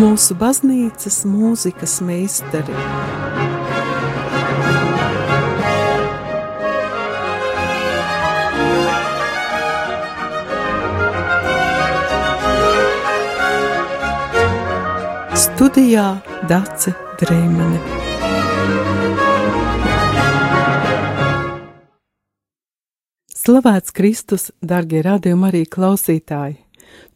Mūsu baznīcas mūzikas meistari. Studijā Dace Dreimane. Slavēts Kristus, darbie radījumi, arī klausītāji!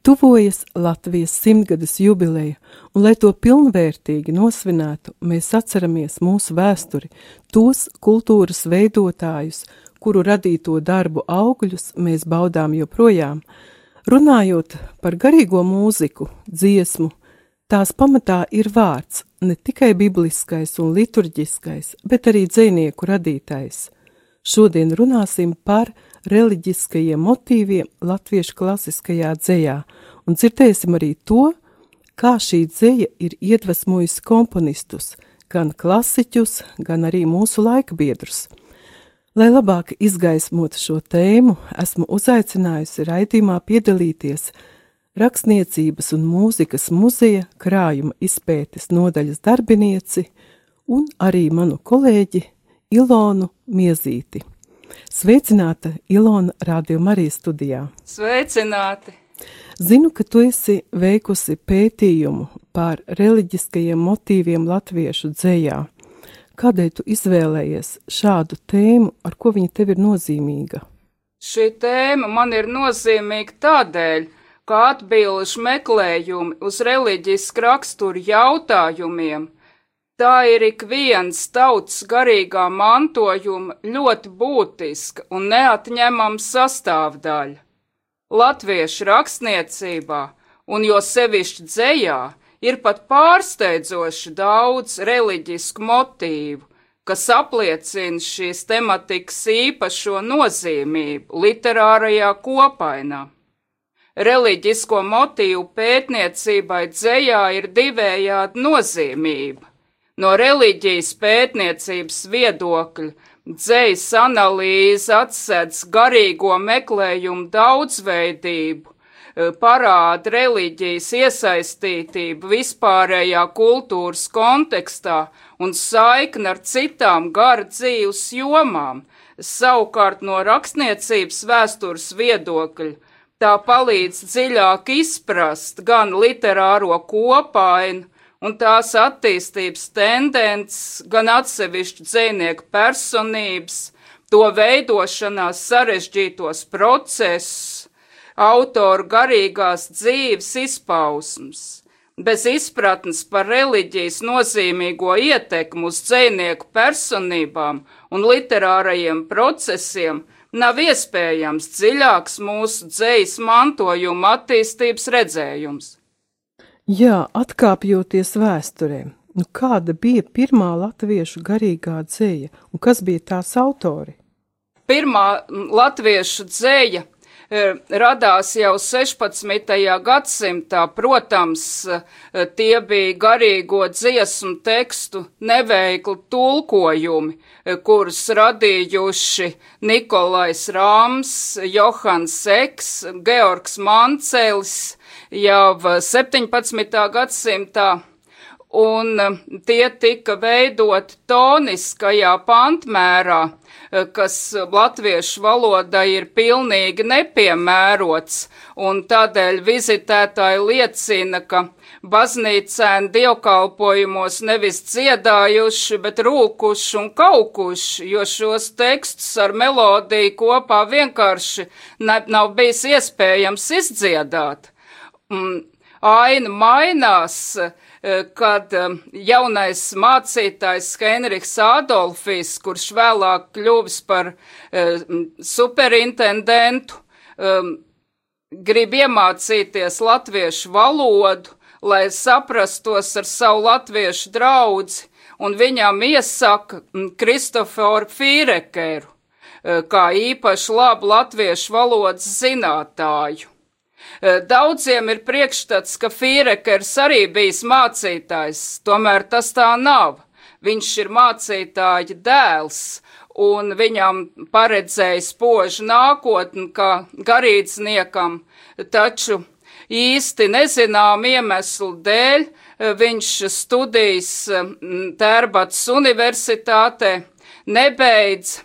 Tuvojas Latvijas simtgades jubileja, un, lai to pilnvērtīgi nosvinētu, mēs atceramies mūsu vēsturi, tos kultūras veidotājus, kuru radīto darbu augļus mēs baudām joprojām. Runājot par garīgo mūziku, dziesmu, tās pamatā ir vārds, ne tikai bibliskais un liturģiskais, bet arī dzinieku radītais. Šodien runāsim par reliģiskajiem motīviem latviešu klasiskajā dzējā, un dzirdēsim arī to, kā šī dzēja ir iedvesmojusi komponistus, gan klasiķus, gan arī mūsu laika biedrus. Lai labāk izgaismotu šo tēmu, esmu uzaicinājusi raidījumā piedalīties Rakstniecības un mūzikas muzeja krājuma izpētes nodaļas darbinieci un arī manu kolēģi Ilonu Miezīti. Sveicināta Ilona Radio Marijas studijā. Sveicināti! Zinu, ka tu esi veikusi pētījumu par reliģiskajiem motīviem latviešu dzējā. Kādēļ tu izvēlējies šādu tēmu, ar ko viņa tev ir nozīmīga? Šī tēma man ir nozīmīga tādēļ, ka atbilžu meklējumi uz reliģisku raksturu jautājumiem Tā ir ik viens tautas garīgā mantojuma ļoti būtiska un neatņemama sastāvdaļa. Latviešu rakstniecībā, un jo sevišķi dzējā, ir pat pārsteidzoši daudz reliģisku motīvu, kas apliecina šīs tematikas īpašo nozīmību literārajā kopainā. Reliģisko motīvu pētniecībai dzējā ir divējāda nozīmība No reliģijas pētniecības viedokļa dzējas analīze atsedz garīgo meklējumu daudzveidību, eh, parāda reliģijas iesaistītību vispārējā kultūras kontekstā un saikni ar citām gara dzīves jomām, savukārt no rakstniecības vēstures viedokļa. Tā palīdz dziļāk izprast gan literāro kopainu, un tās attīstības tendences, gan atsevišķu dzīvnieku personības, to veidošanās sarežģītos procesus, autoru garīgās dzīves izpausmes. Bez izpratnes par reliģijas nozīmīgo ietekmu uz dzīvnieku personībām un literārajiem procesiem nav iespējams dziļāks mūsu dzīves mantojuma attīstības redzējums. Jā, atkāpjoties vēsturē, nu kāda bija pirmā latviešu garīgā dzēja un kas bija tās autori? Pirmā latviešu dzēja e, radās jau 16. gadsimtā. Protams, e, tie bija garīgo dziesmu tekstu neveikli tulkojumi, e, kurus radījuši Nikolais Rāms, Johans Seks, Georgs Mancelis, jau 17. gadsimtā, un eh, tie tika veidoti toniskajā pantmērā, eh, kas latviešu valodai ir pilnīgi nepiemērots, un tādēļ vizitētāji liecina, ka baznīcēni dievkalpojumos nevis dziedājuši, bet rūkuši un kaukuši, jo šos tekstus ar melodiju kopā vienkārši nav bijis iespējams izdziedāt aina mainās, eh, kad eh, jaunais mācītājs Henriks Adolfis, kurš vēlāk kļuvis par eh, superintendentu, grib iemācīties latviešu valodu, lai saprastos ar savu latviešu draudzi, un viņam iesaka mm, Kristoforu Fīrekeru, kā īpaši labu latviešu valodas zinātāju. Eh, daudziem ir priekšstats, ka Fīrekers arī bijis mācītājs, tomēr tas tā nav. Viņš ir mācītāja dēls, un viņam paredzēja spožu nākotni kā garīdzniekam, taču īsti nezinām iemeslu dēļ viņš studijas Tērbats universitātē nebeidz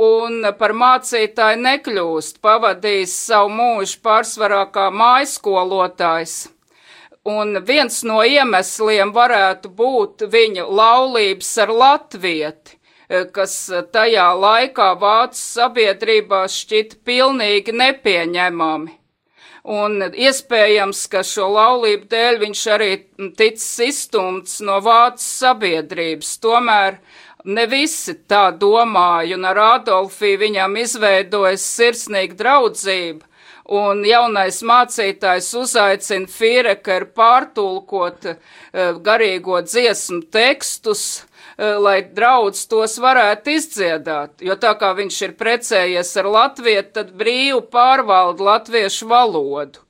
un par mācītāju nekļūst, pavadījis savu mūžu pārsvarā kā mājaskolotājs. Un viens no iemesliem varētu būt viņa laulības ar latvieti, kas tajā laikā vācu sabiedrībā šķita pilnīgi nepieņemami. Un iespējams, ka šo laulību dēļ viņš arī ticis izstumts no vācu sabiedrības. Tomēr Ne visi tā domāja, un ar Adolfiju viņam izveidojas sirsnīga draudzība, un jaunais mācītājs uzaicina Fīrekeru pārtulkot uh, garīgo dziesmu tekstus, uh, lai draudz tos varētu izdziedāt, jo tā kā viņš ir precējies ar latvietu, tad brīvu pārvalda latviešu valodu.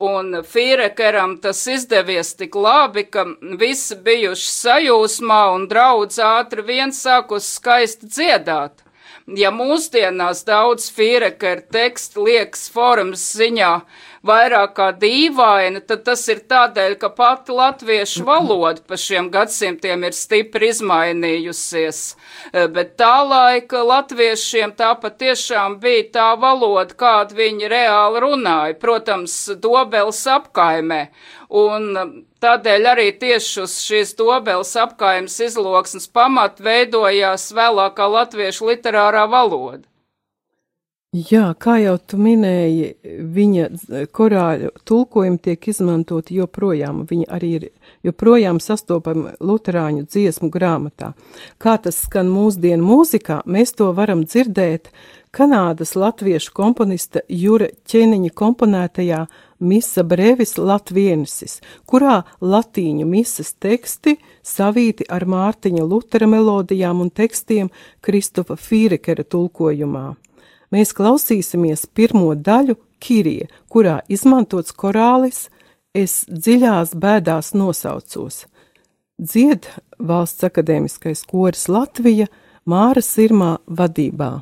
Un Fīrekeram tas izdevies tik labi, ka visi bijuši sajūsmā un draudz ātri vien sākus skaisti dziedāt. Ja mūsdienās daudz Fīrekera tekstu liekas formas ziņā vairāk kā dīvaina, tad tas ir tādēļ, ka pati latviešu valoda pa šiem gadsimtiem ir stipri izmainījusies. Eh, bet tā laika latviešiem tā patiešām bija tā valoda, kādu viņi reāli runāja, protams, dobels apkaimē. Un eh, tādēļ arī tieši uz šīs dobeles apkaimes izloksnes pamat veidojās vēlākā latviešu literārā valoda. Jā, kā jau tu minēji, viņa korāļu tulkojumi tiek izmantoti joprojām. Viņa arī ir joprojām sastopama Lutāņu dziesmu grāmatā. Kā tas skan mūsdienu mūzikā, mēs to varam dzirdēt Kanādas latviešu komponista Jura Ķeniņa komponētajā Misa Brevis Latvienesis, kurā latīņu misas teksti savīti ar Mārtiņa Lutera melodijām un tekstiem Kristofa Fīrekera tulkojumā mēs klausīsimies pirmo daļu Kirija, kurā izmantots korālis Es dziļās bēdās nosaucos. Dzied valsts akadēmiskais koris Latvija Māra Sirmā vadībā.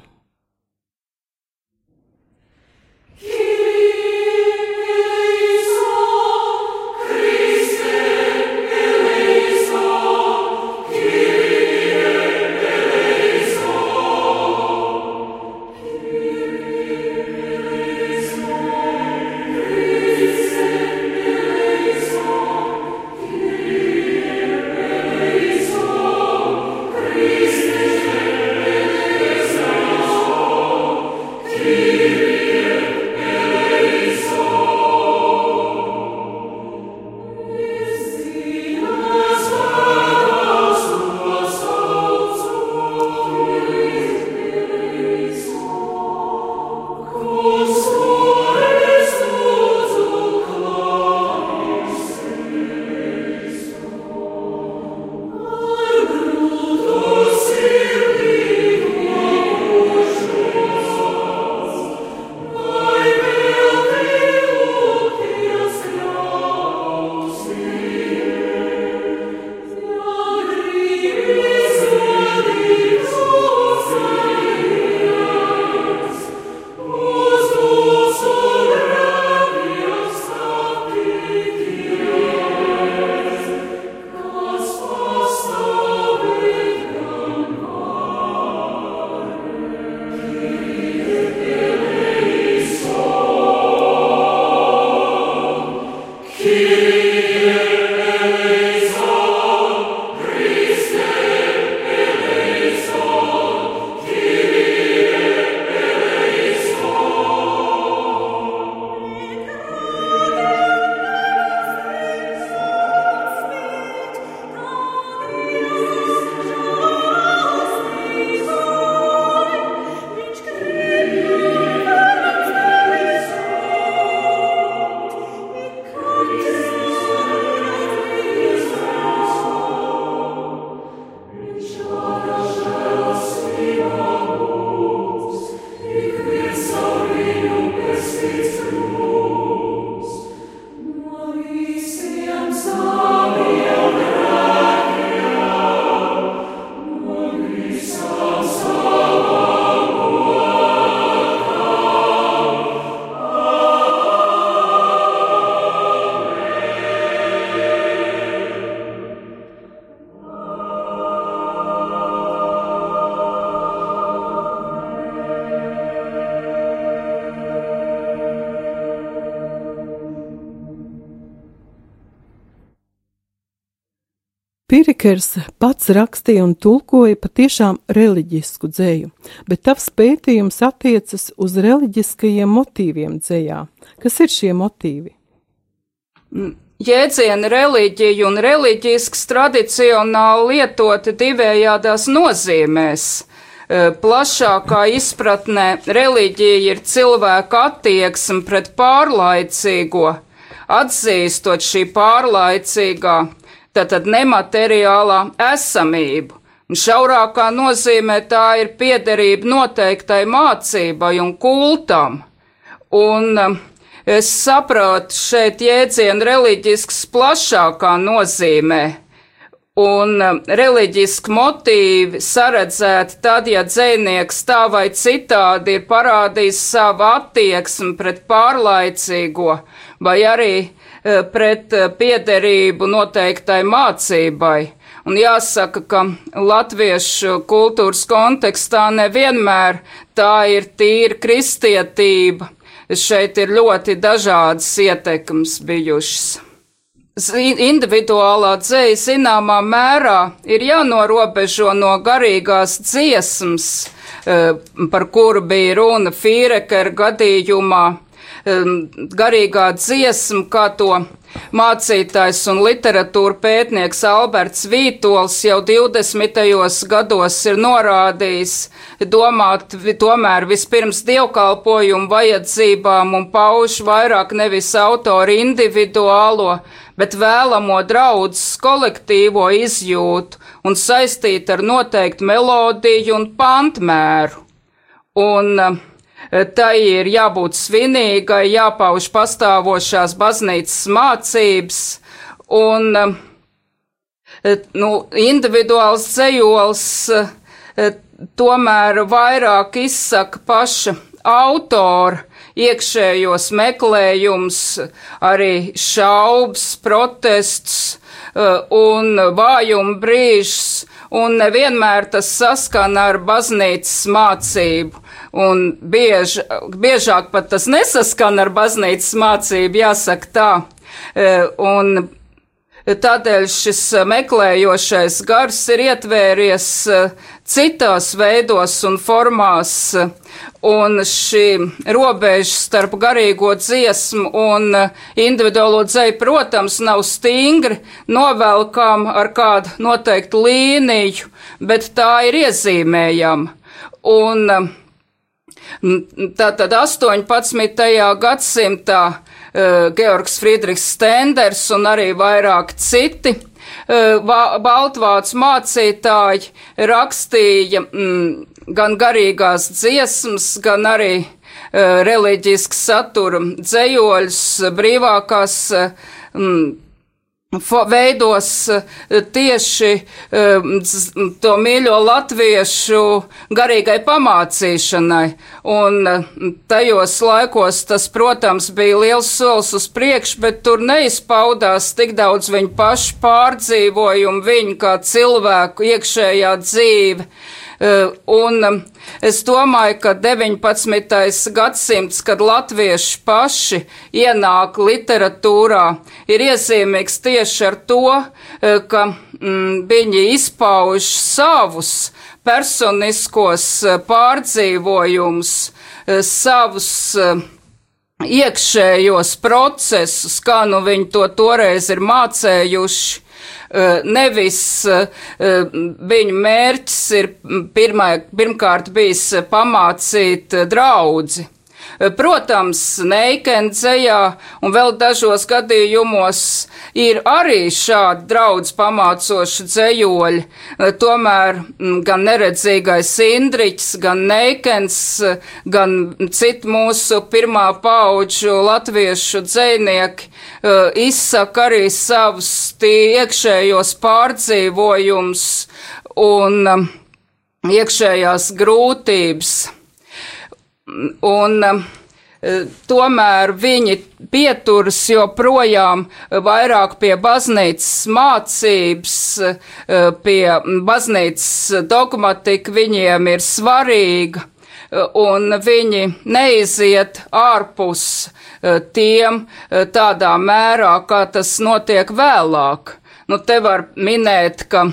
Pirikers pats rakstīja un tulkoja patiešām reliģisku dzēju, bet tavs pētījums attiecas uz reliģiskajiem motīviem dzējā. Kas ir šie motīvi? Jēdzieni reliģija un reliģisks tradicionāli lietoti divējādās nozīmēs. E, plašākā izpratnē reliģija ir cilvēka attieksme pret pārlaicīgo, atzīstot šī pārlaicīgā, tātad nemateriālā esamību. Un šaurākā nozīmē tā ir piederība noteiktai mācībai un kultam. Un uh, Es saprotu šeit jēdzienu reliģisks plašākā nozīmē. Un um, reliģiski motīvi saredzēti tad, ja dzēnieks tā vai citādi ir parādījis savu attieksmi pret pārlaicīgo vai arī pret uh, piederību noteiktai mācībai. Un jāsaka, ka latviešu kultūras kontekstā nevienmēr tā ir tīra kristietība šeit ir ļoti dažādas ietekmes bijušas. Individuālā dzēja zināmā mērā ir jānorobežo no garīgās dziesmas, eh, par kuru bija runa Fīrekera gadījumā. Garīgā dziesma, kā to Mācītājs un literatūra pētnieks Alberts Vītols jau 20. gados ir norādījis domāt tomēr vispirms dievkalpojumu vajadzībām un pauž vairāk nevis autoru individuālo, bet vēlamo draudzes kolektīvo izjūtu un saistīt ar noteiktu melodiju un pantmēru. Un uh, tai ir jābūt svinīgai, jāpauž pastāvošās baznīcas mācības, un nu, individuāls cejols tomēr vairāk izsaka paša autora iekšējos meklējums, arī šaubas, protests un vājuma brīžs, un nevienmēr tas saskana ar baznīcas mācību un biež, biežāk pat tas nesaskan ar baznīcas mācību, jāsaka tā. E, un Tādēļ šis meklējošais gars ir ietvēries e, citās veidos un formās, un šī robeža starp garīgo dziesmu un individuālo dzēju, protams, nav stingri novelkām ar kādu noteiktu līniju, bet tā ir iezīmējama. Un Tātad 18. gadsimtā uh, Georgs Friedrichs Stenders un arī vairāk citi uh, Baltvācu mācītāji rakstīja gan garīgās dziesmas, gan arī uh, reliģisks satura dzējoļus brīvākās mm, veidos eh, tieši eh, to mīļo latviešu garīgai pamācīšanai. Un eh, tajos laikos tas, protams, bija liels solis uz priekšu, bet tur neizpaudās tik daudz viņu pašu pārdzīvojumu, viņu kā cilvēku iekšējā dzīve. Un Es domāju, ka 19. gadsimts, kad latvieši paši ienāk literatūrā, ir iezīmīgs tieši ar to, eh, ka mm, viņi izpauž savus personiskos eh, pārdzīvojumus, eh, savus iekšējos procesus, kā nu viņi to toreiz ir mācējuši. Nevis viņu mērķis ir pirmā, pirmkārt bijis pamācīt draudzi Protams, Neikendzejā un vēl dažos gadījumos ir arī šādi draudz pamācoši dzējoļi, tomēr gan neredzīgais Indriķis, gan Neikens, gan citi mūsu pirmā pauģu latviešu dzēnieki eh, izsaka arī savus iekšējos pārdzīvojums un eh, iekšējās grūtības. Un, e, Tomēr viņi pieturas joprojām vairāk pie baznīcas mācības, e, pie baznīcas dogmatika viņiem ir svarīga, e, un viņi neiziet ārpus tiem tādā mērā, kā tas notiek vēlāk. Nu, te var minēt, ka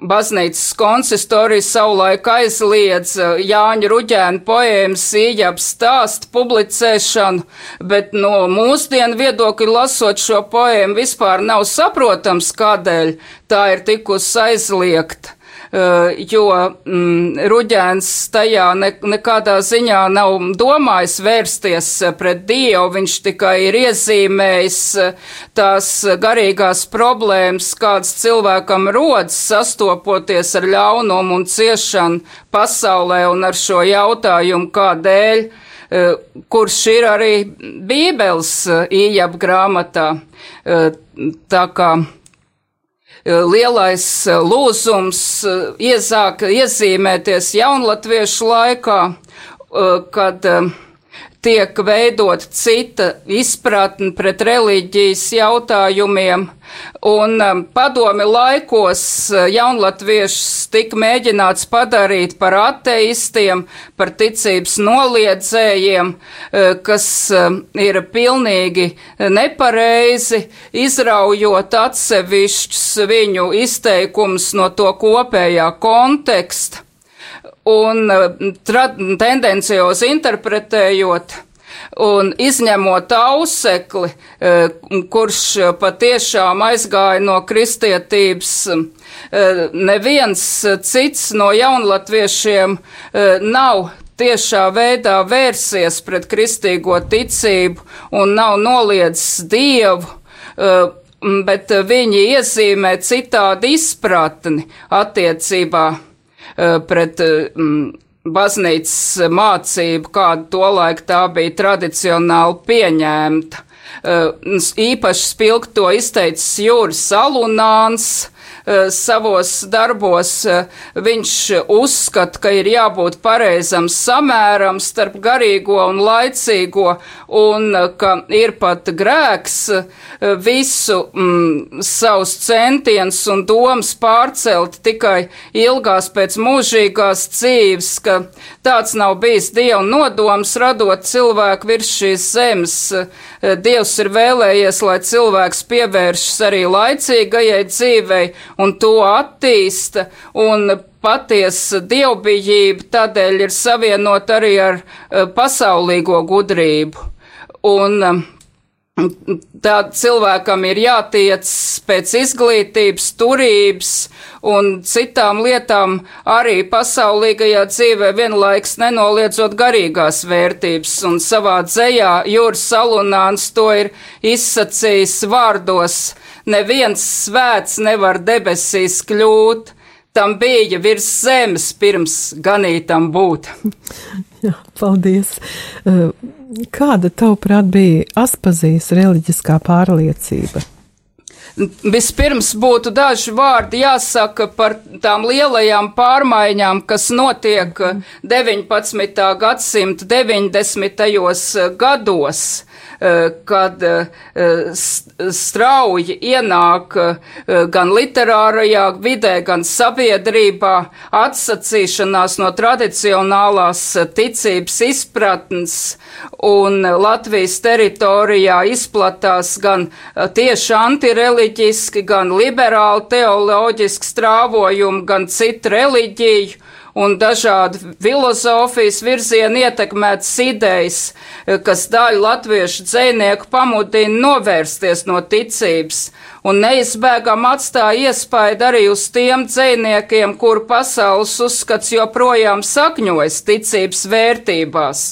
Baznīcas konsistorija savulaik aizliedz Jāņa Ruģēna poēmas ījap stāstu publicēšanu, bet no mūsdienu viedokļa lasot šo poēmu vispār nav saprotams, kādēļ tā ir tikusi aizliegta. Eh, jo mm, Ruģēns tajā ne, nekādā ziņā nav domājis vērsties pret Dievu, viņš tikai ir iezīmējis eh, tās garīgās problēmas, kādas cilvēkam rodas sastopoties ar ļaunumu un ciešanu pasaulē un ar šo jautājumu, kādēļ eh, kurš ir arī Bībeles ījab grāmatā. Tā kā Eh, lielais eh, lūzums eh, iezāk iezīmēties jaunatviešu laikā, kad tiek veidot cita izpratne pret reliģijas jautājumiem, un um, padomi laikos uh, jaunlatviešus tika mēģināts padarīt par ateistiem, par ticības noliedzējiem, uh, kas uh, ir pilnīgi nepareizi, izraujot atsevišķus viņu izteikumus no to kopējā konteksta un uh, tendenciozi interpretējot un izņemot ausekli, uh, kurš patiešām aizgāja no kristietības, uh, neviens cits no jaunlatviešiem nav tiešā veidā vērsies pret kristīgo ticību un nav noliedzis dievu, bet viņi iezīmē citādi izpratni attiecībā Eh, pret baznīcas mācību, kāda tolaik tā bija tradicionāli pieņemta. Eh, īpaši spilgt to izteicis Jūras Alunāns, Eh, savos darbos eh, viņš uzskata, ka ir jābūt pareizam samēram starp garīgo un laicīgo, un eh, ka ir pat grēks visu mm, savus centienus un domas pārcelt tikai ilgās pēc mūžīgās dzīves, ka tāds nav bijis Dieva nodoms radot cilvēku virs šīs zemes. Dievs ir vēlējies, lai cilvēks pievēršas arī laicīgajai dzīvei un to attīsta, un patiesa dievbijība tādēļ ir savienot arī ar uh, pasaulīgo gudrību. Un uh, Tā cilvēkam ir jātiec pēc izglītības, turības un citām lietām arī pasaulīgajā dzīvē vienlaiks nenoliedzot garīgās vērtības. Un savā dzējā Jūras Salunāns to ir izsacījis vārdos neviens svēts nevar debesīs kļūt, tam bija virs zemes pirms ganītam būt. Jā, paldies. Kāda tavuprāt bija Aspazijas reliģiskā pārliecība? Vispirms būtu daži vārdi jāsaka par tām lielajām pārmaiņām, kas notiek 19. gadsimta 90. gados kad eh, strauji ienāk eh, gan literārajā vidē, gan sabiedrībā atsacīšanās no tradicionālās ticības izpratnes un Latvijas teritorijā izplatās gan tieši antireliģiski, gan liberāli teoloģiski strāvojumi, gan citu reliģiju un dažādi filozofijas virzieni ietekmētas idejas, kas daļu latviešu dzēnieku pamudina novērsties no ticības, un neizbēgam atstāja iespaidu arī uz tiem dzēniekiem, kuru pasaules uzskats joprojām sakņojas ticības vērtībās.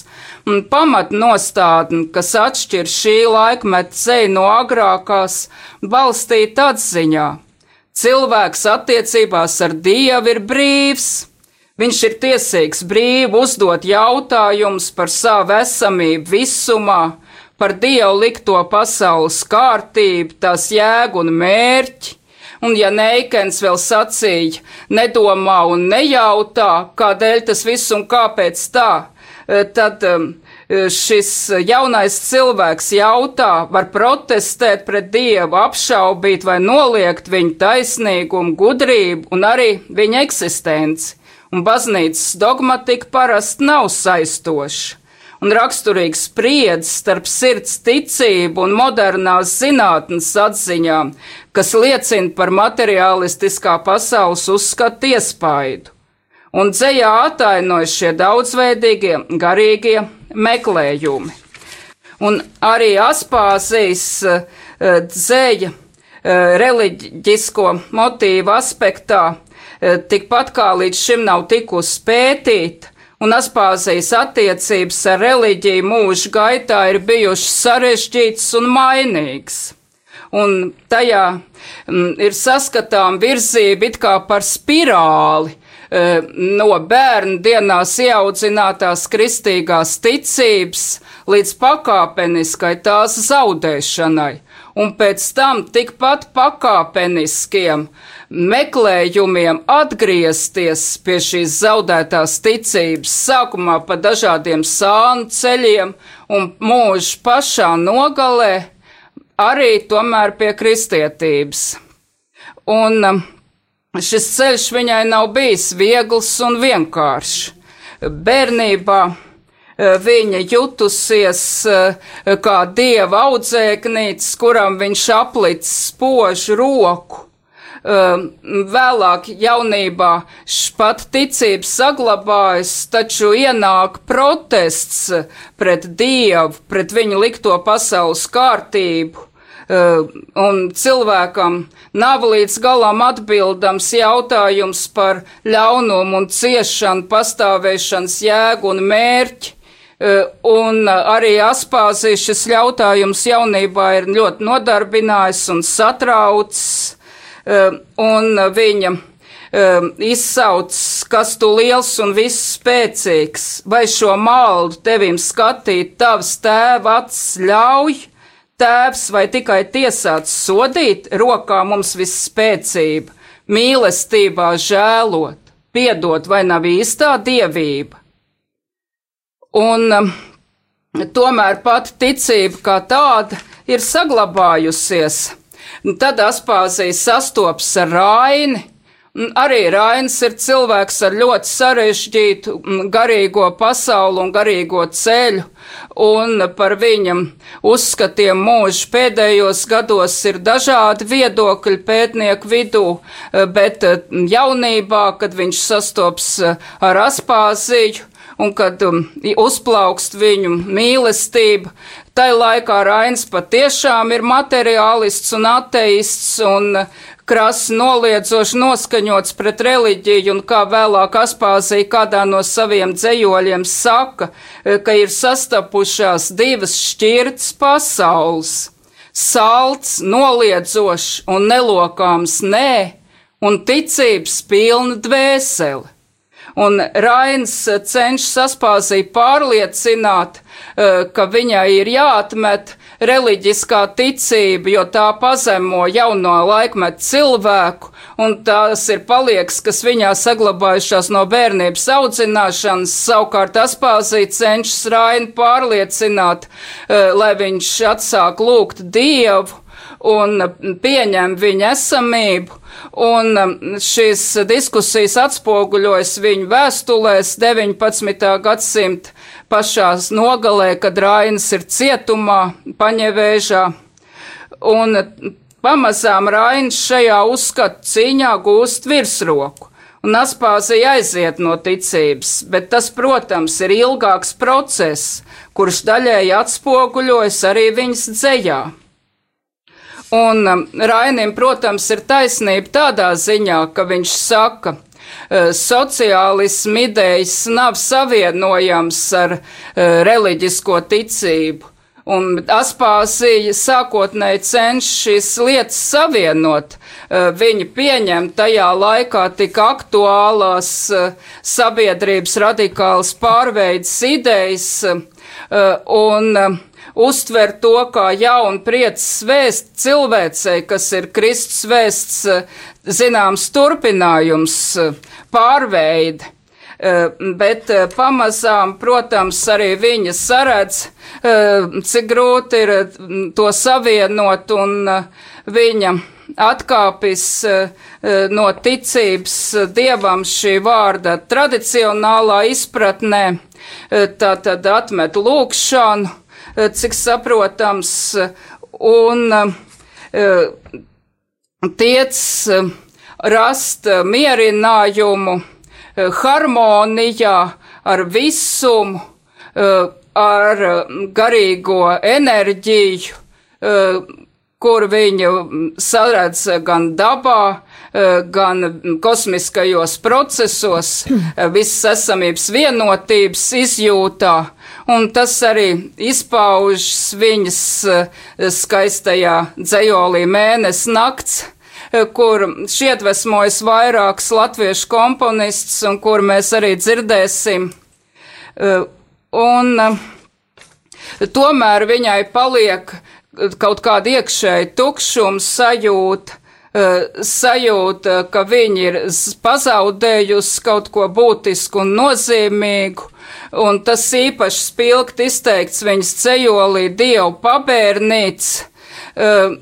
Un pamatnostādne, kas atšķir šī laikmeta ceļu no agrākās, balstīta atziņā. Cilvēks attiecībās ar Dievu ir brīvs, Viņš ir tiesīgs brīvi uzdot jautājumus par savu esamību visumā, par Dievu likto pasaules kārtību, tās jēgu un mērķi. Un ja Neikens vēl sacīja, nedomā un nejautā, kādēļ tas viss un kāpēc tā, eh, tad um, šis jaunais cilvēks jautā, var protestēt pret Dievu, apšaubīt vai noliegt viņa taisnīgumu, gudrību un arī viņa eksistenci un baznīcas dogmatika parasti nav saistoša. un raksturīgs spriedzi starp sirds ticību un modernās zinātnes atziņām, kas liecina par materiālistiskā pasaules uzskatu iespaidu. Un dzējā atainojas šie daudzveidīgie garīgie meklējumi. Un arī Aspāzijas uh, dzēja uh, reliģisko motīvu aspektā tikpat kā līdz šim nav tikusi pētīta, un Aspāzijas attiecības ar reliģiju mūža gaitā ir bijušas sarežģītas un mainīgas. Un tajā mm, ir saskatām virzība it kā par spirāli e, no bērnu dienās ieaudzinātās kristīgās ticības līdz pakāpeniskai tās zaudēšanai, un pēc tam tikpat pakāpeniskiem meklējumiem atgriezties pie šīs zaudētās ticības, sākumā pa dažādiem sānu ceļiem un mūža pašā nogalē, arī tomēr pie kristietības. Un um, šis ceļš viņai nav bijis viegls un vienkāršs. Bērnībā viņa jutusies uh, kā dieva audzēknītis, kuram viņš aplicis spožu roku Um, vēlāk jaunībā pat ticība saglabājas, taču ienāk protests pret Dievu, pret viņu likto pasaules kārtību. Uh, un cilvēkam nav līdz galam atbildams jautājums par ļaunumu un ciešanu, pastāvēšanas jēgu un mērķi. Uh, un arī Aspāzijas šis jautājums jaunībā ir ļoti nodarbinājis un satraucis. Ehm, un viņa izsauc, kas tu liels un viss spēcīgs, vai šo maldu tevim skatīt? Tavs tēva acis ļauj, tēvs vai tikai tiesāts sodīt, rokā mums viss spēcība, mīlestībā žēlot, piedot vai nav īstā dievība. Un um, tomēr pat ticība kā tāda ir saglabājusies Tad Aspāzija sastopas ar Raini. Arī Rainis ir cilvēks ar ļoti sarežģītu garīgo pasauli un garīgo ceļu, un par viņam uzskatiem mūžu pēdējos gados ir dažādi viedokļi pētnieku vidū, bet jaunībā, kad viņš sastops ar Aspāziju, un kad um, uzplaukst viņu mīlestība, tai laikā Rains patiešām ir materiālists un ateists un krasi noliedzoši noskaņots pret reliģiju, un kā vēlāk Aspāzija kādā no saviem dzējoļiem saka, ka ir sastapušās divas šķirtas pasaules - salds, noliedzošs un nelokāms nē, un ticības pilna dvēseli un Rains cenšas saspāzīt pārliecināt, eh, ka viņai ir jāatmet reliģiskā ticība, jo tā pazemo jauno laikmetu cilvēku, un tās ir palieks, kas viņā saglabājušās no bērnības audzināšanas. Savukārt Aspāzija cenšas Rainu pārliecināt, eh, lai viņš atsāk lūgt Dievu un pieņem viņa esamību. Un um, šīs diskusijas atspoguļojas viņu vēstulēs 19. gadsimta pašās nogalē, kad Rainis ir cietumā, paņevēžā. Un pamazām Rainis šajā uzskatu cīņā gūst virsroku. Un Aspāzija aiziet no ticības, bet tas, protams, ir ilgāks process, kurš daļēji atspoguļojas arī viņas dzējā. Un um, Rainim, protams, ir taisnība tādā ziņā, ka viņš saka, uh, sociālismu idejas nav savienojams ar uh, reliģisko ticību. Un Aspāzija sākotnēji cenšas šīs lietas savienot. Uh, viņi pieņem tajā laikā tik aktuālās sabiedrības radikālas pārveidas idejas un uztver to kā jaunu prieces vēst cilvēcei, kas ir Kristus vēsts, zināms, turpinājums, pārveide. Bet pamazām, protams, arī viņa saredz, cik grūti ir to savienot, un viņa atkāpis no ticības dievam šī vārda tradicionālā izpratnē tā tad atmet lūkšanu, cik saprotams, un tiec rast mierinājumu harmonijā ar visumu, ar garīgo enerģiju, kur viņu saredz gan dabā, gan kosmiskajos procesos, visas esamības vienotības izjūtā, un tas arī izpaužas viņas skaistajā dzējolī mēnesis nakts, kur šiedvesmojas vairākus latviešu komponistus, un kur mēs arī dzirdēsim. Un tomēr viņai paliek kaut kāda iekšēja tukšuma sajūta, eh, sajūta, ka viņi ir pazaudējusi kaut ko būtisku un nozīmīgu, un tas īpaši spilgt izteikts viņas cejolī Dievu pabērnīts, eh,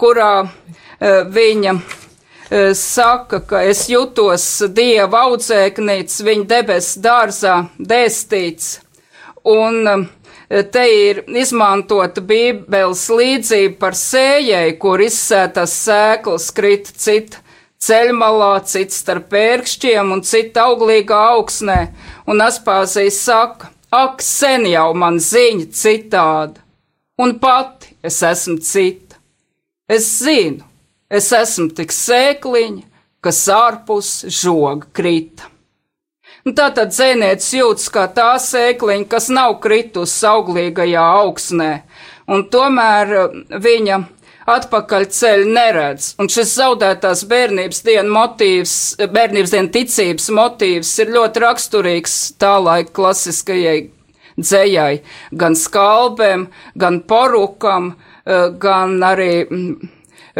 kurā eh, viņa saka, ka es jutos Dieva audzēknīts, viņa debes dārzā dēstīts, un te ir izmantota Bībeles līdzība par sējai, kur izsētas sēklas krita cita ceļmalā, cits starp pērkšķiem un cita auglīgā augsnē, un Aspāzijas saka, ak, sen jau man ziņa citāda, un pati es esmu cita. Es zinu, es esmu tik sēkliņa, kas ārpus žoga krita. Tā tad dzēnietis jūtas kā tā sēkliņa, kas nav kritusi auglīgajā augsnē, un tomēr uh, viņa atpakaļ ceļu neredz. Un šis zaudētās bērnības dienas motīvs, bērnības dienas ticības motīvs ir ļoti raksturīgs tā laika klasiskajai dzējai, gan skalbēm, gan porukam, uh, gan arī mm,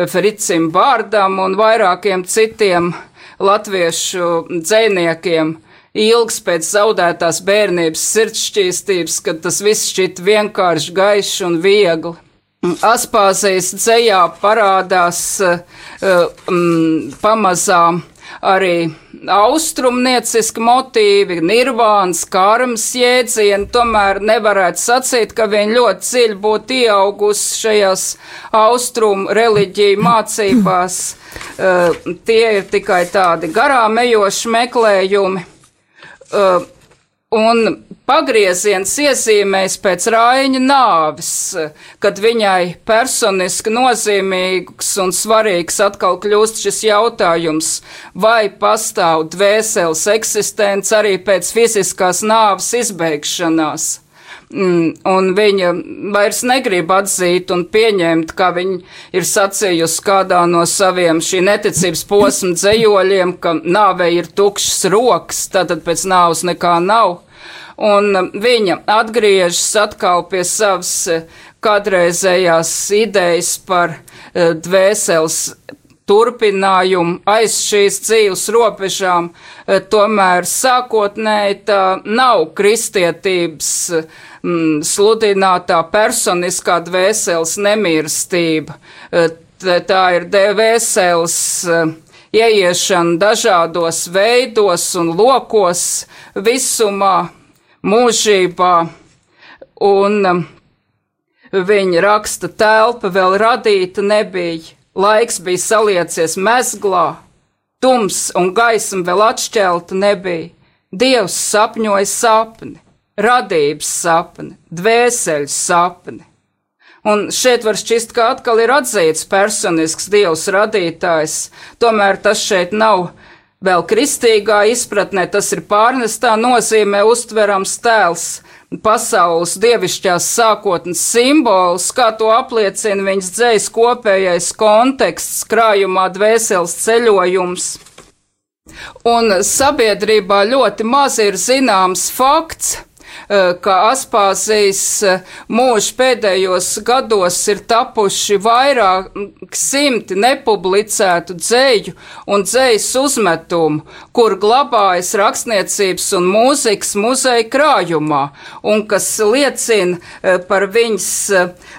Fricim Bārdam un vairākiem citiem latviešu dzēniekiem ilgs pēc zaudētās bērnības sirdsšķīstības, kad tas viss šķiet vienkārši gaišs un viegli. Aspāzijas dzējā parādās uh, um, pamazām arī austrumnieciski motīvi, nirvāns, karmas jēdzieni, tomēr nevarētu sacīt, ka viņi ļoti dziļi būtu ieaugusi šajās austrumu reliģiju mācībās. Uh, tie ir tikai tādi garām ejoši meklējumi. Uh, un pagrieziens iezīmēs pēc Rāņa nāves, kad viņai personiski nozīmīgs un svarīgs atkal kļūst šis jautājums, vai pastāv dvēseles eksistence arī pēc fiziskās nāves izbeigšanās. Mm, un viņa vairs negrib atzīt un pieņemt, kā viņa ir sacījusi kādā no saviem šī neticības posma dzējoļiem, ka nāvei ir tukšs rokas, tātad pēc nāvas nekā nav. Un viņa atgriežas atkal pie savas eh, kādreizējās idejas par uh, dvēseles turpinājumu aiz šīs dzīves robežām, uh, tomēr sākotnēji tā nav kristietības uh, mm, sludinātā personiskā dvēseles nemirstība. E, tā ir dvēseles e, ieiešana dažādos veidos un lokos visumā, mūžībā, un e, viņa raksta telpa vēl radīta nebija, laiks bija saliecies mezglā, tums un gaisma vēl atšķelta nebija, Dievs sapņoja sapni radības sapni, dvēseļu sapni. Un šeit var šķist, ka atkal ir atzīts personisks dievs radītājs, tomēr tas šeit nav vēl kristīgā izpratnē, tas ir pārnestā nozīmē uztverams tēls, pasaules dievišķās sākotnes simbols, kā to apliecina viņas dzējas kopējais konteksts, krājumā dvēseles ceļojums. Un sabiedrībā ļoti maz ir zināms fakts, ka Aspāzijas eh, mūža pēdējos gados ir tapuši vairāk simti nepublicētu dzēju un dzējas uzmetumu, kur glabājas rakstniecības un mūzikas muzeja krājumā, un kas liecina eh, par viņas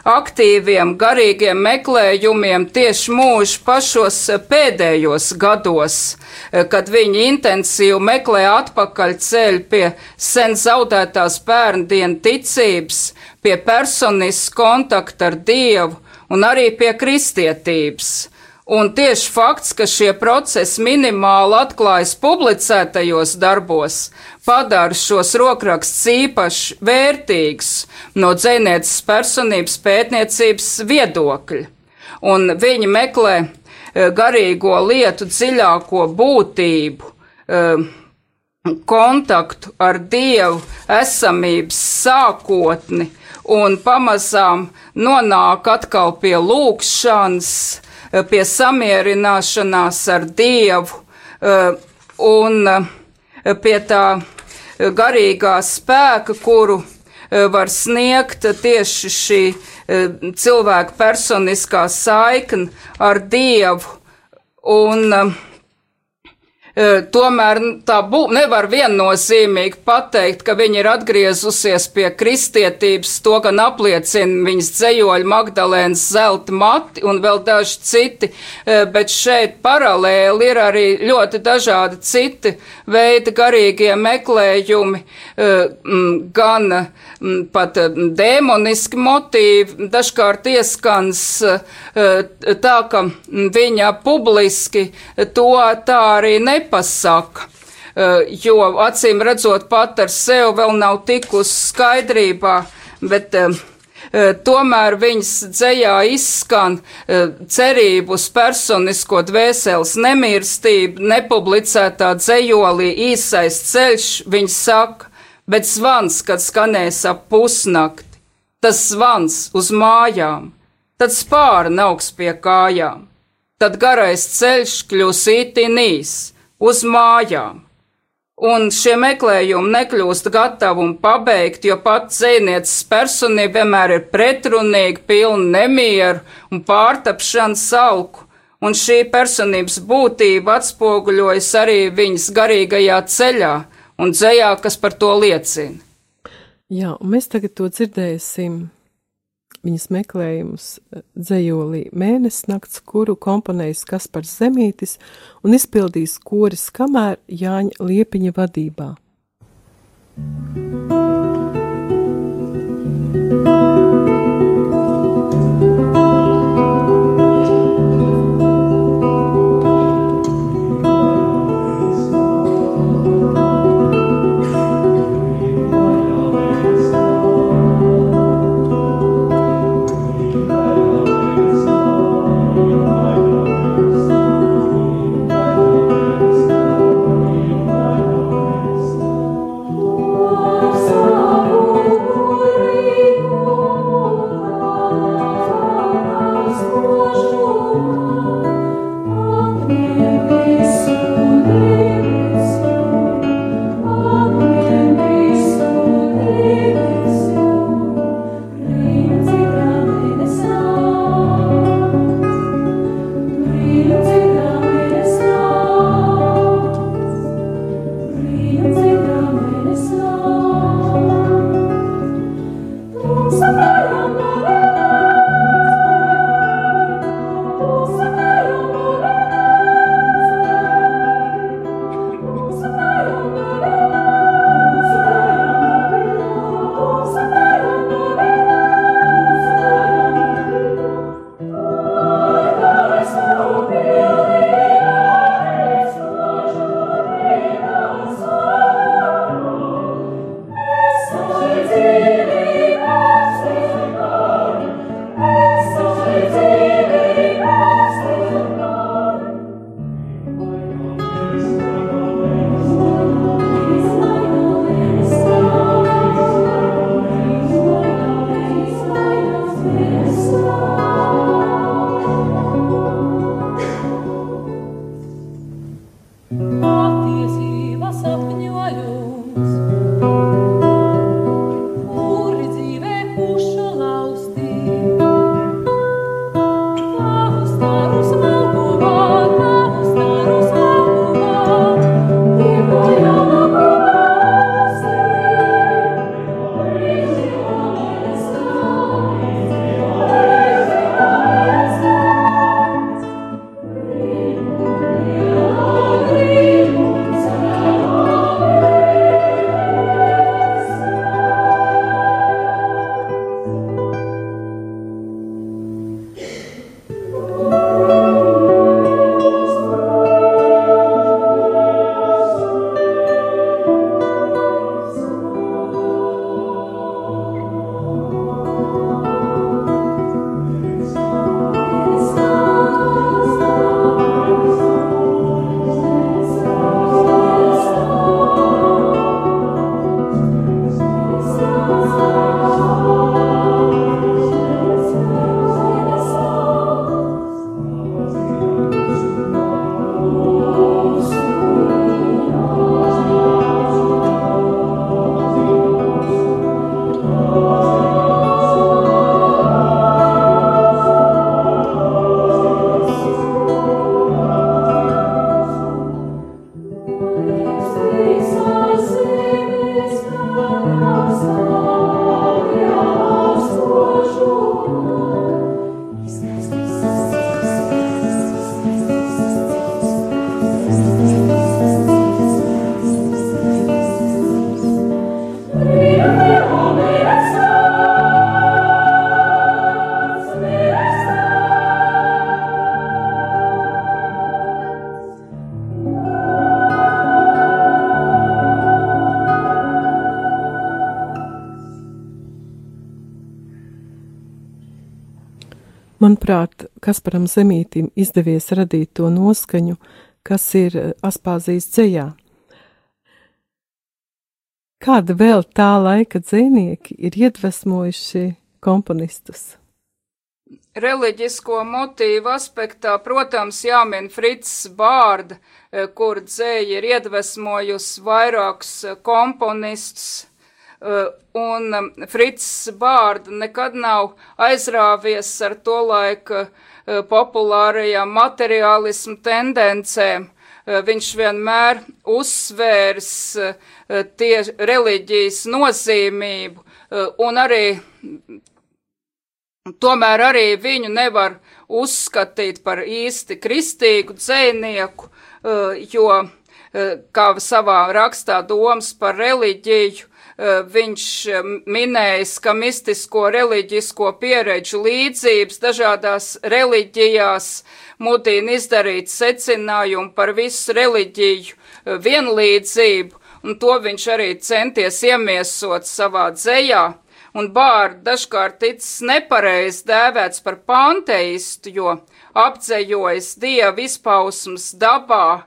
aktīviem garīgiem meklējumiem tieši mūža pašos pēdējos gados, kad viņi intensīvi meklē atpakaļ ceļu pie sen zaudētā tās bērndienu ticības, pie personiskas kontakta ar Dievu un arī pie kristietības. Un tieši fakts, ka šie procesi minimāli atklājas publicētajos darbos, padara šos rokrakstus īpaši vērtīgus no dzēnieces personības pētniecības viedokļa. Un viņi meklē e, garīgo lietu dziļāko būtību, e, kontaktu ar Dievu, esamības sākotni un pamazām nonāk atkal pie lūkšanas, Eh, pie samierināšanās ar Dievu eh, un eh, pie tā garīgā spēka, kuru var sniegt tieši šī cilvēka personiskā saikne ar Dievu. Un uh, Tomēr tā bū, nevar viennozīmīgi pateikt, ka viņa ir atgriezusies pie kristietības, to gan apliecina viņas dzējoļi Magdalēnas zelta mati un vēl daži citi, bet šeit paralēli ir arī ļoti dažādi citi veidi garīgie meklējumi, gan pat dēmoniski motīvi, dažkārt ieskans tā, ka viņa publiski to tā arī nepasaka. Eh, jo acīm redzot, pat ar sevi vēl nav tikusi skaidrībā, bet tomēr viņas dzējā izskan cerību uz personisko dvēseles nemirstību, nepublicētā dzējolī īsais ceļš, viņa saka, bet zvans, kad skanēs ap pusnakti, tas zvans uz mājām, tad spāra augs pie kājām, tad garais ceļš kļūs ītinīs uz mājām. Un šie meklējumi nekļūst gatavi un pabeigti, jo pats zvejnieces personība vienmēr ir pretrunīga, pilna nemieru un pārtapšanas salku, un šī personības būtība atspoguļojas arī viņas garīgajā ceļā un dzējā, kas par to liecina. Jā, un mēs tagad to dzirdēsim viņas meklējumus eh, dzējolī mēnesis nakts, kuru komponējis Kaspars Zemītis un izpildījis koris kamēr Jāņa Liepiņa vadībā. Thank you. Manuprāt, Kasparam Zemītim izdevies radīt to noskaņu, kas ir eh, Aspāzijas dzējā. Kāda vēl tā laika dzēnieki ir iedvesmojuši komponistus? Reliģisko motīvu aspektā, protams, jāmin Frits Bārda, eh, kur dzēja ir iedvesmojusi vairākus eh, komponistus, un Frits Bārda nekad nav aizrāvies ar to laika populārajām materiālismu tendencēm. Viņš vienmēr uzsvērs tie reliģijas nozīmību un arī Tomēr arī viņu nevar uzskatīt par īsti kristīgu dzēnieku, eh, jo, eh, kā savā rakstā domas par reliģiju, eh, viņš minējis, ka mistisko reliģisko pieredžu līdzības dažādās reliģijās mudina izdarīt secinājumu par visu reliģiju vienlīdzību, un to viņš arī centies iemiesot savā dzējā. Un bārdu dažkārt ticis nepareizi dēvēts par panteistu, jo apdzējojas dievu izpausmas dabā,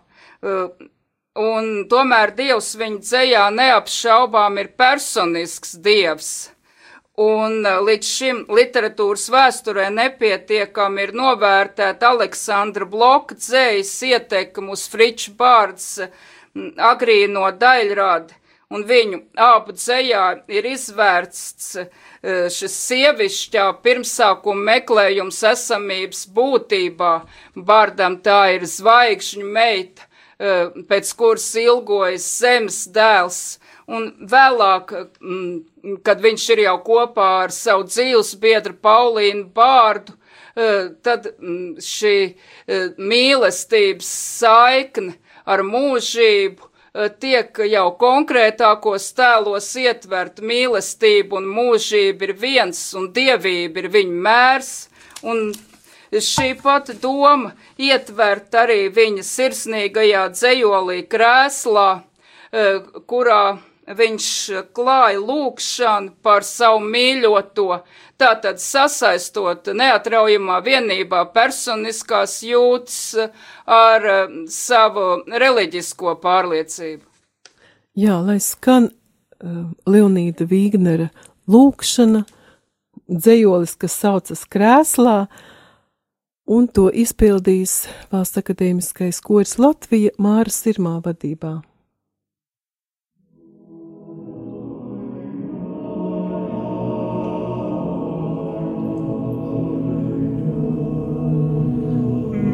un tomēr dievs viņa dzējā neapšaubām ir personisks dievs. Un uh, līdz šim literatūras vēsturē nepietiekami ir novērtēta Aleksandra Bloka dzējas ietekmu uz Friča Bārds mm, agrīno daļradi un viņu abu dzējā ir izvērsts e, šis sievišķā pirmsākuma meklējums esamības būtībā. Bārdam tā ir zvaigžņu meita, e, pēc kuras ilgojas zemes dēls, un vēlāk, kad viņš ir jau kopā ar savu dzīves biedru Paulīnu Bārdu, e, tad šī mīlestības saikne ar mūžību Eh, tiek jau konkrētākos tēlos ietvert. Mīlestību un mūžība ir viens un dievība ir viņa mērs, un šī pati doma ietvert arī viņa sirsnīgajā dzējolī krēslā, eh, kurā viņš klāja lūkšanu par savu mīļoto, tātad sasaistot neatraujamā vienībā personiskās jūtas ar um, savu reliģisko pārliecību. Jā, lai skan uh, Leonīda Vīgnera lūkšana, dzējolis, kas saucas krēslā, un to izpildīs Valsts akadēmiskais koris Latvija Māra Sirmā vadībā.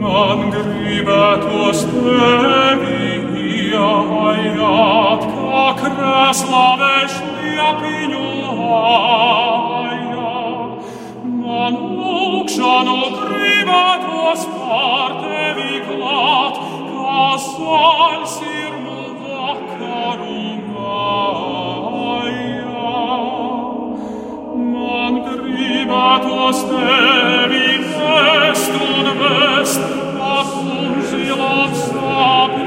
man gribētos tevi iejāt, kā krēslā vešļapiņu lājā. an uxan ot ribatos parte viglat, cas al sirmul vacarum aia. Man gribatos devi vest un vest, apum silat sapi,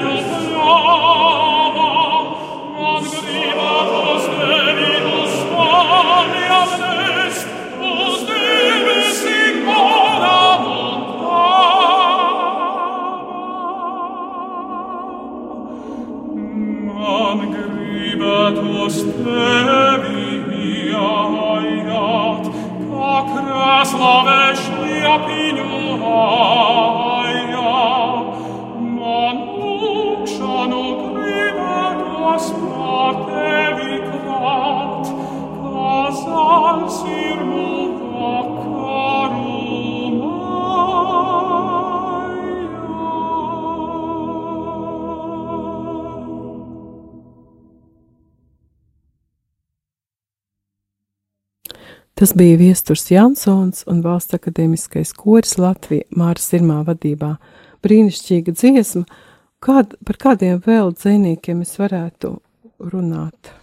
Tas bija Viesturs Jansons un Valsts akadēmiskais koris Latvija Māras Irmā vadībā. Brīnišķīga dziesma. Kād, par kādiem vēl dzinīkiem es varētu runāt,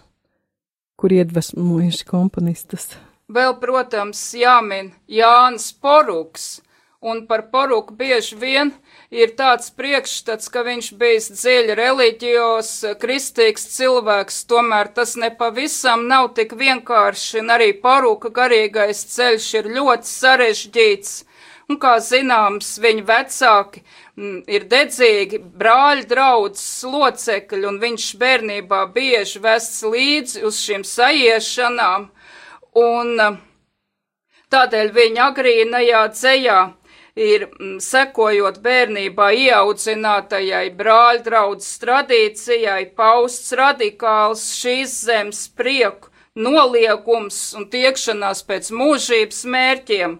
kur iedvesmojuši komponistus? Vēl, protams, jāmin Jānis Poruks, un par Poruku bieži vien ir tāds priekšstats, ka viņš bijis dziļi reliģijos, kristīgs cilvēks, tomēr tas nepavisam nav tik vienkārši, un arī parūka garīgais ceļš ir ļoti sarežģīts, un, kā zināms, viņa vecāki m, ir dedzīgi brāļu draudzes locekļi, un viņš bērnībā bieži vests līdzi uz šīm sajiešanām, un tādēļ viņa agrīnajā dzējā ir sekojot bērnībā ieaudzinātajai brāļu draudzes tradīcijai, pausts radikāls šīs zemes prieku, noliegums un tiekšanās pēc mūžības mērķiem,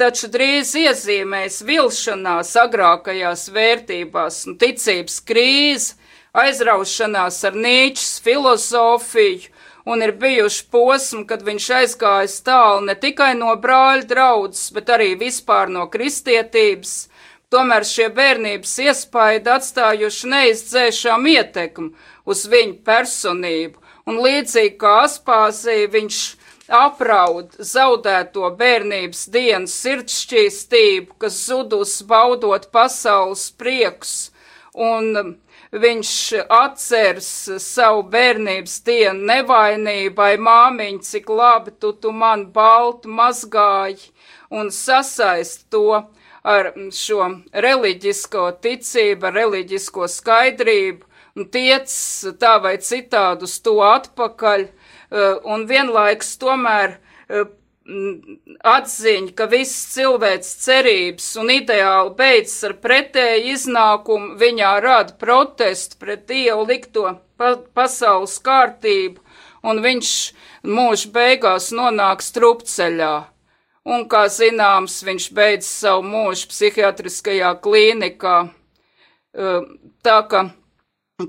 taču drīz iezīmēs vilšanās agrākajās vērtībās un ticības krīze, aizraušanās ar Nīčs filozofiju, un ir bijuši posmi, kad viņš aizgājis tālu ne tikai no brāļa draudzes, bet arī vispār no kristietības. Tomēr šie bērnības iespaidi atstājuši neizdzēšām ietekmi uz viņu personību, un līdzīgi kā Aspāzija viņš apraud zaudēto bērnības dienas sirdšķīstību, kas zudus baudot pasaules prieks, un viņš atceras savu bērnības dienu nevainībai, māmiņ, cik labi tu, tu man baltu mazgāji un sasaist to ar šo reliģisko ticību, reliģisko skaidrību. Un tiec tā vai citādi uz to atpakaļ eh, un vienlaiks tomēr eh, atziņa, ka viss cilvēks cerības un ideāli beidzas ar pretēju iznākumu, viņā rada protestu pret Dievu likto pa pasaules kārtību, un viņš mūža beigās nonāk strupceļā. Un, kā zināms, viņš beidz savu mūžu psihiatriskajā klīnikā. Tā ka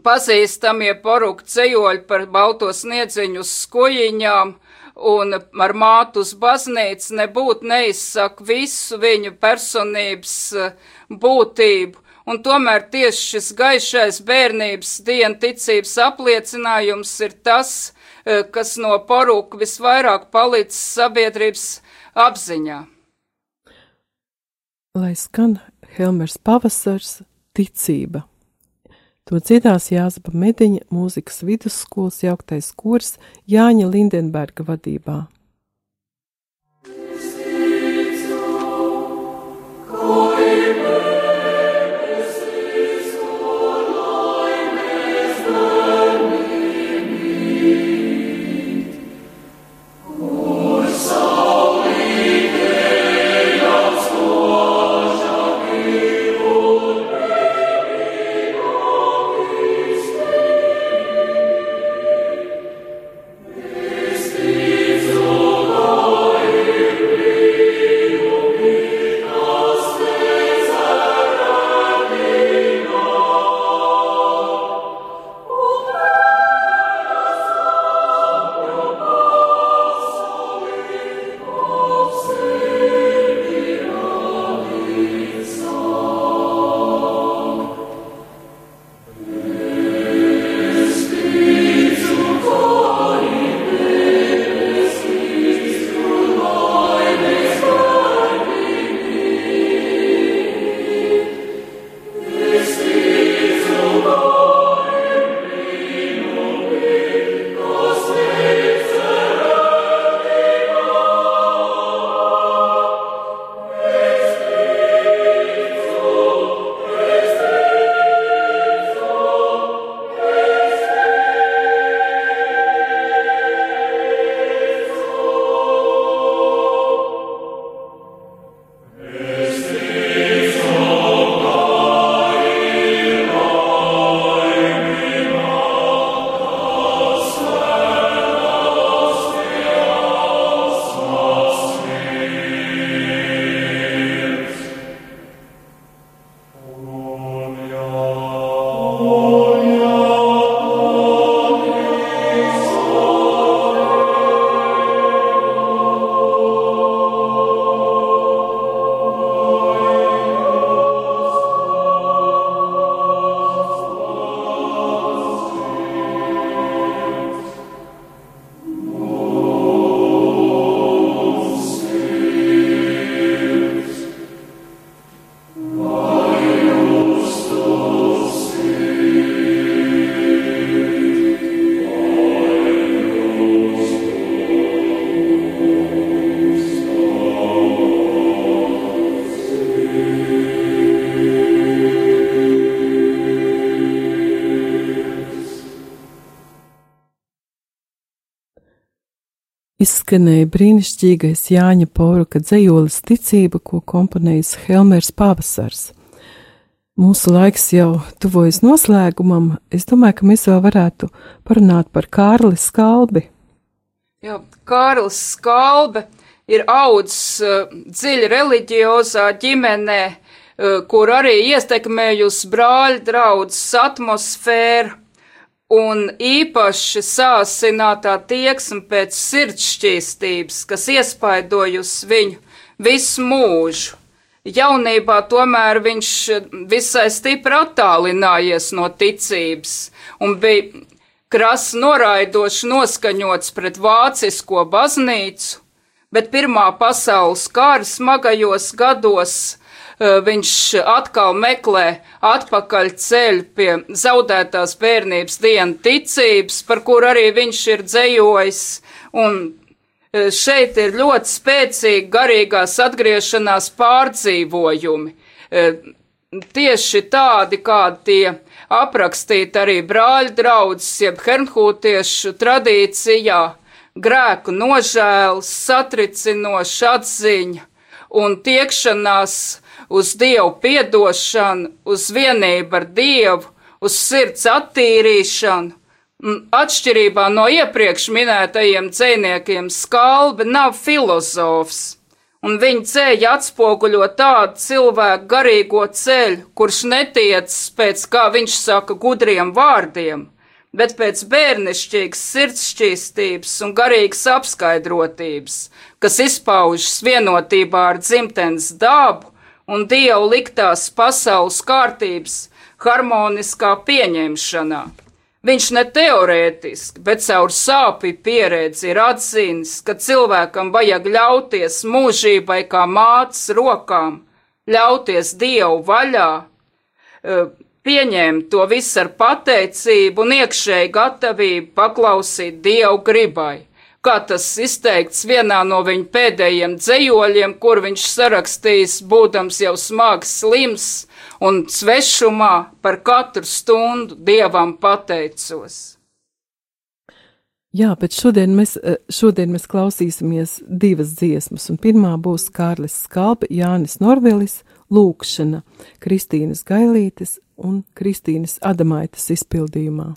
pazīstamie porūku cejoļi par balto sniedziņu uz skojiņām, un ar mātu uz baznīcu nebūtu neizsaka visu viņu personības eh, būtību. Un tomēr tieši šis gaišais bērnības dienu ticības apliecinājums ir tas, eh, kas no porūka visvairāk palicis sabiedrības apziņā. Lai skan Helmers pavasars, ticība. To dziedās Jāzba Mediņa mūzikas vidusskolas jauktais kurs Jāņa Lindenberga vadībā. Izskanēja brīnišķīgais Jāņa Pauruka dzējolis ticība, ko komponējis Helmers Pavasars. Mūsu laiks jau tuvojas noslēgumam. Es domāju, ka mēs vēl varētu parunāt par Kārli Skalbi. Jā, Kārlis Skalbe ir audzis uh, dziļi reliģiozā ģimenē, uh, kur arī ietekmējusi brāļa draudzes atmosfēru un īpaši sāsinātā tieksme pēc sirdsšķīstības, kas iespaidojusi viņu visu mūžu. Jaunībā tomēr viņš visai stipri attālinājies no ticības un bija krasi noraidoši noskaņots pret vācisko baznīcu, bet Pirmā pasaules kara smagajos gados viņš atkal meklē atpakaļ ceļu pie zaudētās bērnības dienu ticības, par kur arī viņš ir dzējojis, un eh, šeit ir ļoti spēcīgi garīgās atgriešanās pārdzīvojumi. Eh, tieši tādi, kādi tie aprakstīti arī brāļu draudzes, jeb hernhūtiešu tradīcijā, grēku nožēls, satricinoša atziņa un tiekšanās uz Dievu piedošanu, uz vienību ar Dievu, uz sirds attīrīšanu. Atšķirībā no iepriekš minētajiem dzēniekiem, skalbe nav filozofs, un viņa ceļa atspoguļo tādu cilvēku garīgo ceļu, kurš netiec pēc, kā viņš saka, gudriem vārdiem, bet pēc bērnišķīgas sirdsšķīstības un garīgas apskaidrotības, kas izpaužas vienotībā ar dzimtenes dabu un dievu liktās pasaules kārtības harmoniskā pieņemšanā. Viņš ne teorētiski, bet caur sāpju pieredzi ir atzīnis, ka cilvēkam vajag ļauties mūžībai kā mātes rokām, ļauties dievu vaļā, e, pieņemt to visu ar pateicību un iekšēju gatavību paklausīt dievu gribai kā tas izteikts vienā no viņa pēdējiem dzējoļiem, kur viņš sarakstījis, būdams jau smags slims un svešumā par katru stundu dievam pateicos. Jā, bet šodien mēs, eh, šodien mēs klausīsimies divas dziesmas, un pirmā būs Kārlis Skalpe, Jānis Norvelis, Lūkšana, Kristīnas Gailītes un Kristīnas Adamaitas izpildījumā.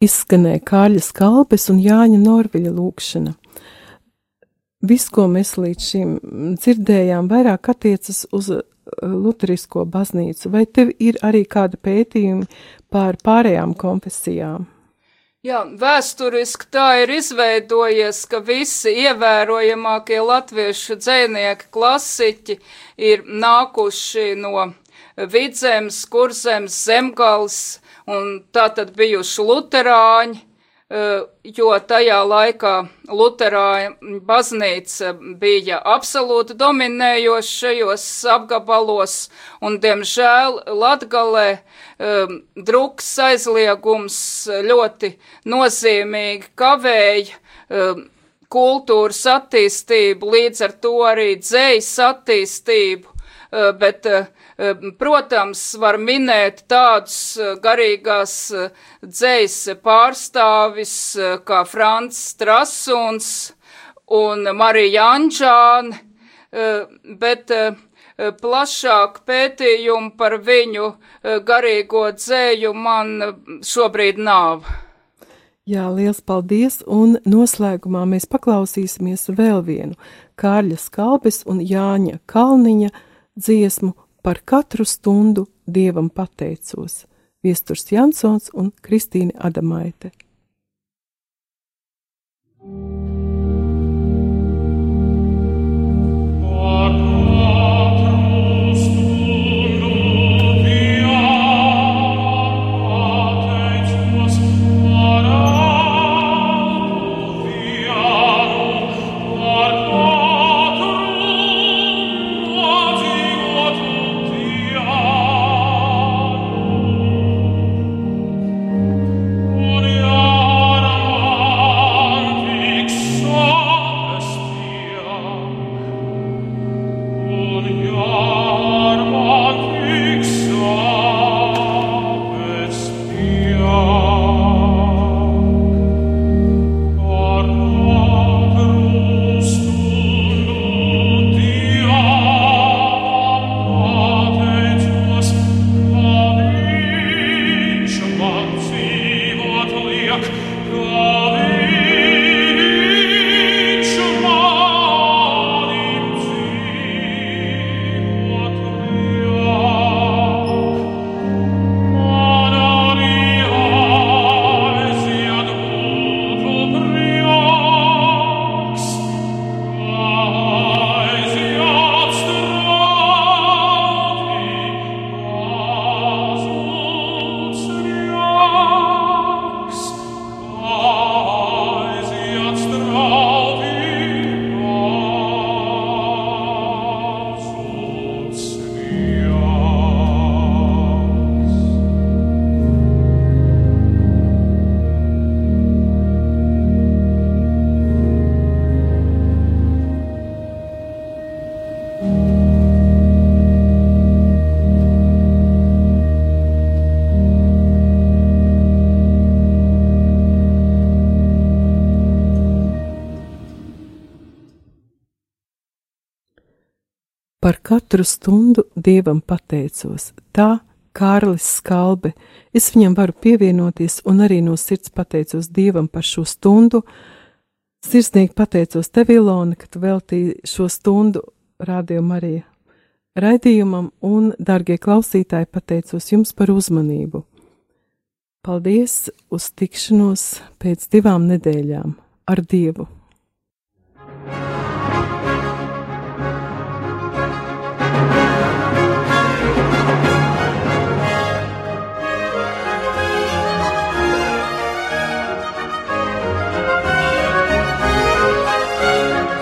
Izskanēja Kāļa Skalpes un Jāņa Norviļa lūkšana. Viss, ko mēs līdz šim dzirdējām, vairāk attiecas uz uh, Lutherisko baznīcu, vai tev ir arī kāda pētījumi pār pārējām konfesijām? Jā, vēsturiski tā ir izveidojies, ka visi ievērojamākie latviešu dzēnieki, klasiķi ir nākuši no vidzemes, kurzemes, zemgals, un tā tad bijuši luterāņi, Eh, jo tajā laikā Luterāņu baznīca bija absolūti dominējoša šajos apgabalos, un, diemžēl, Latgalē um, druks aizliegums ļoti nozīmīgi kavēja um, kultūras attīstību, līdz ar to arī dzējas attīstību, uh, bet uh, Protams, var minēt tādus garīgās dzējas pārstāvis kā Frants Strasuns un Marija Anģāne, bet plašāk pētījumu par viņu garīgo dzēju man šobrīd nav. Jā, liels paldies, un noslēgumā mēs paklausīsimies vēl vienu Kārļa Skalbes un Jāņa Kalniņa dziesmu Par katru stundu dievam pateicos. Viesturs Jansons un Kristīne Adamaite. Par katru stundu dievam pateicos. Tā Kārlis Skalbe. Es viņam varu pievienoties un arī no sirds pateicos dievam par šo stundu. Sirsnīgi pateicos tev, Ilona, ka tu veltīji šo stundu Radio Marija raidījumam un, darbie klausītāji, pateicos jums par uzmanību. Paldies uz tikšanos pēc divām nedēļām ar Dievu!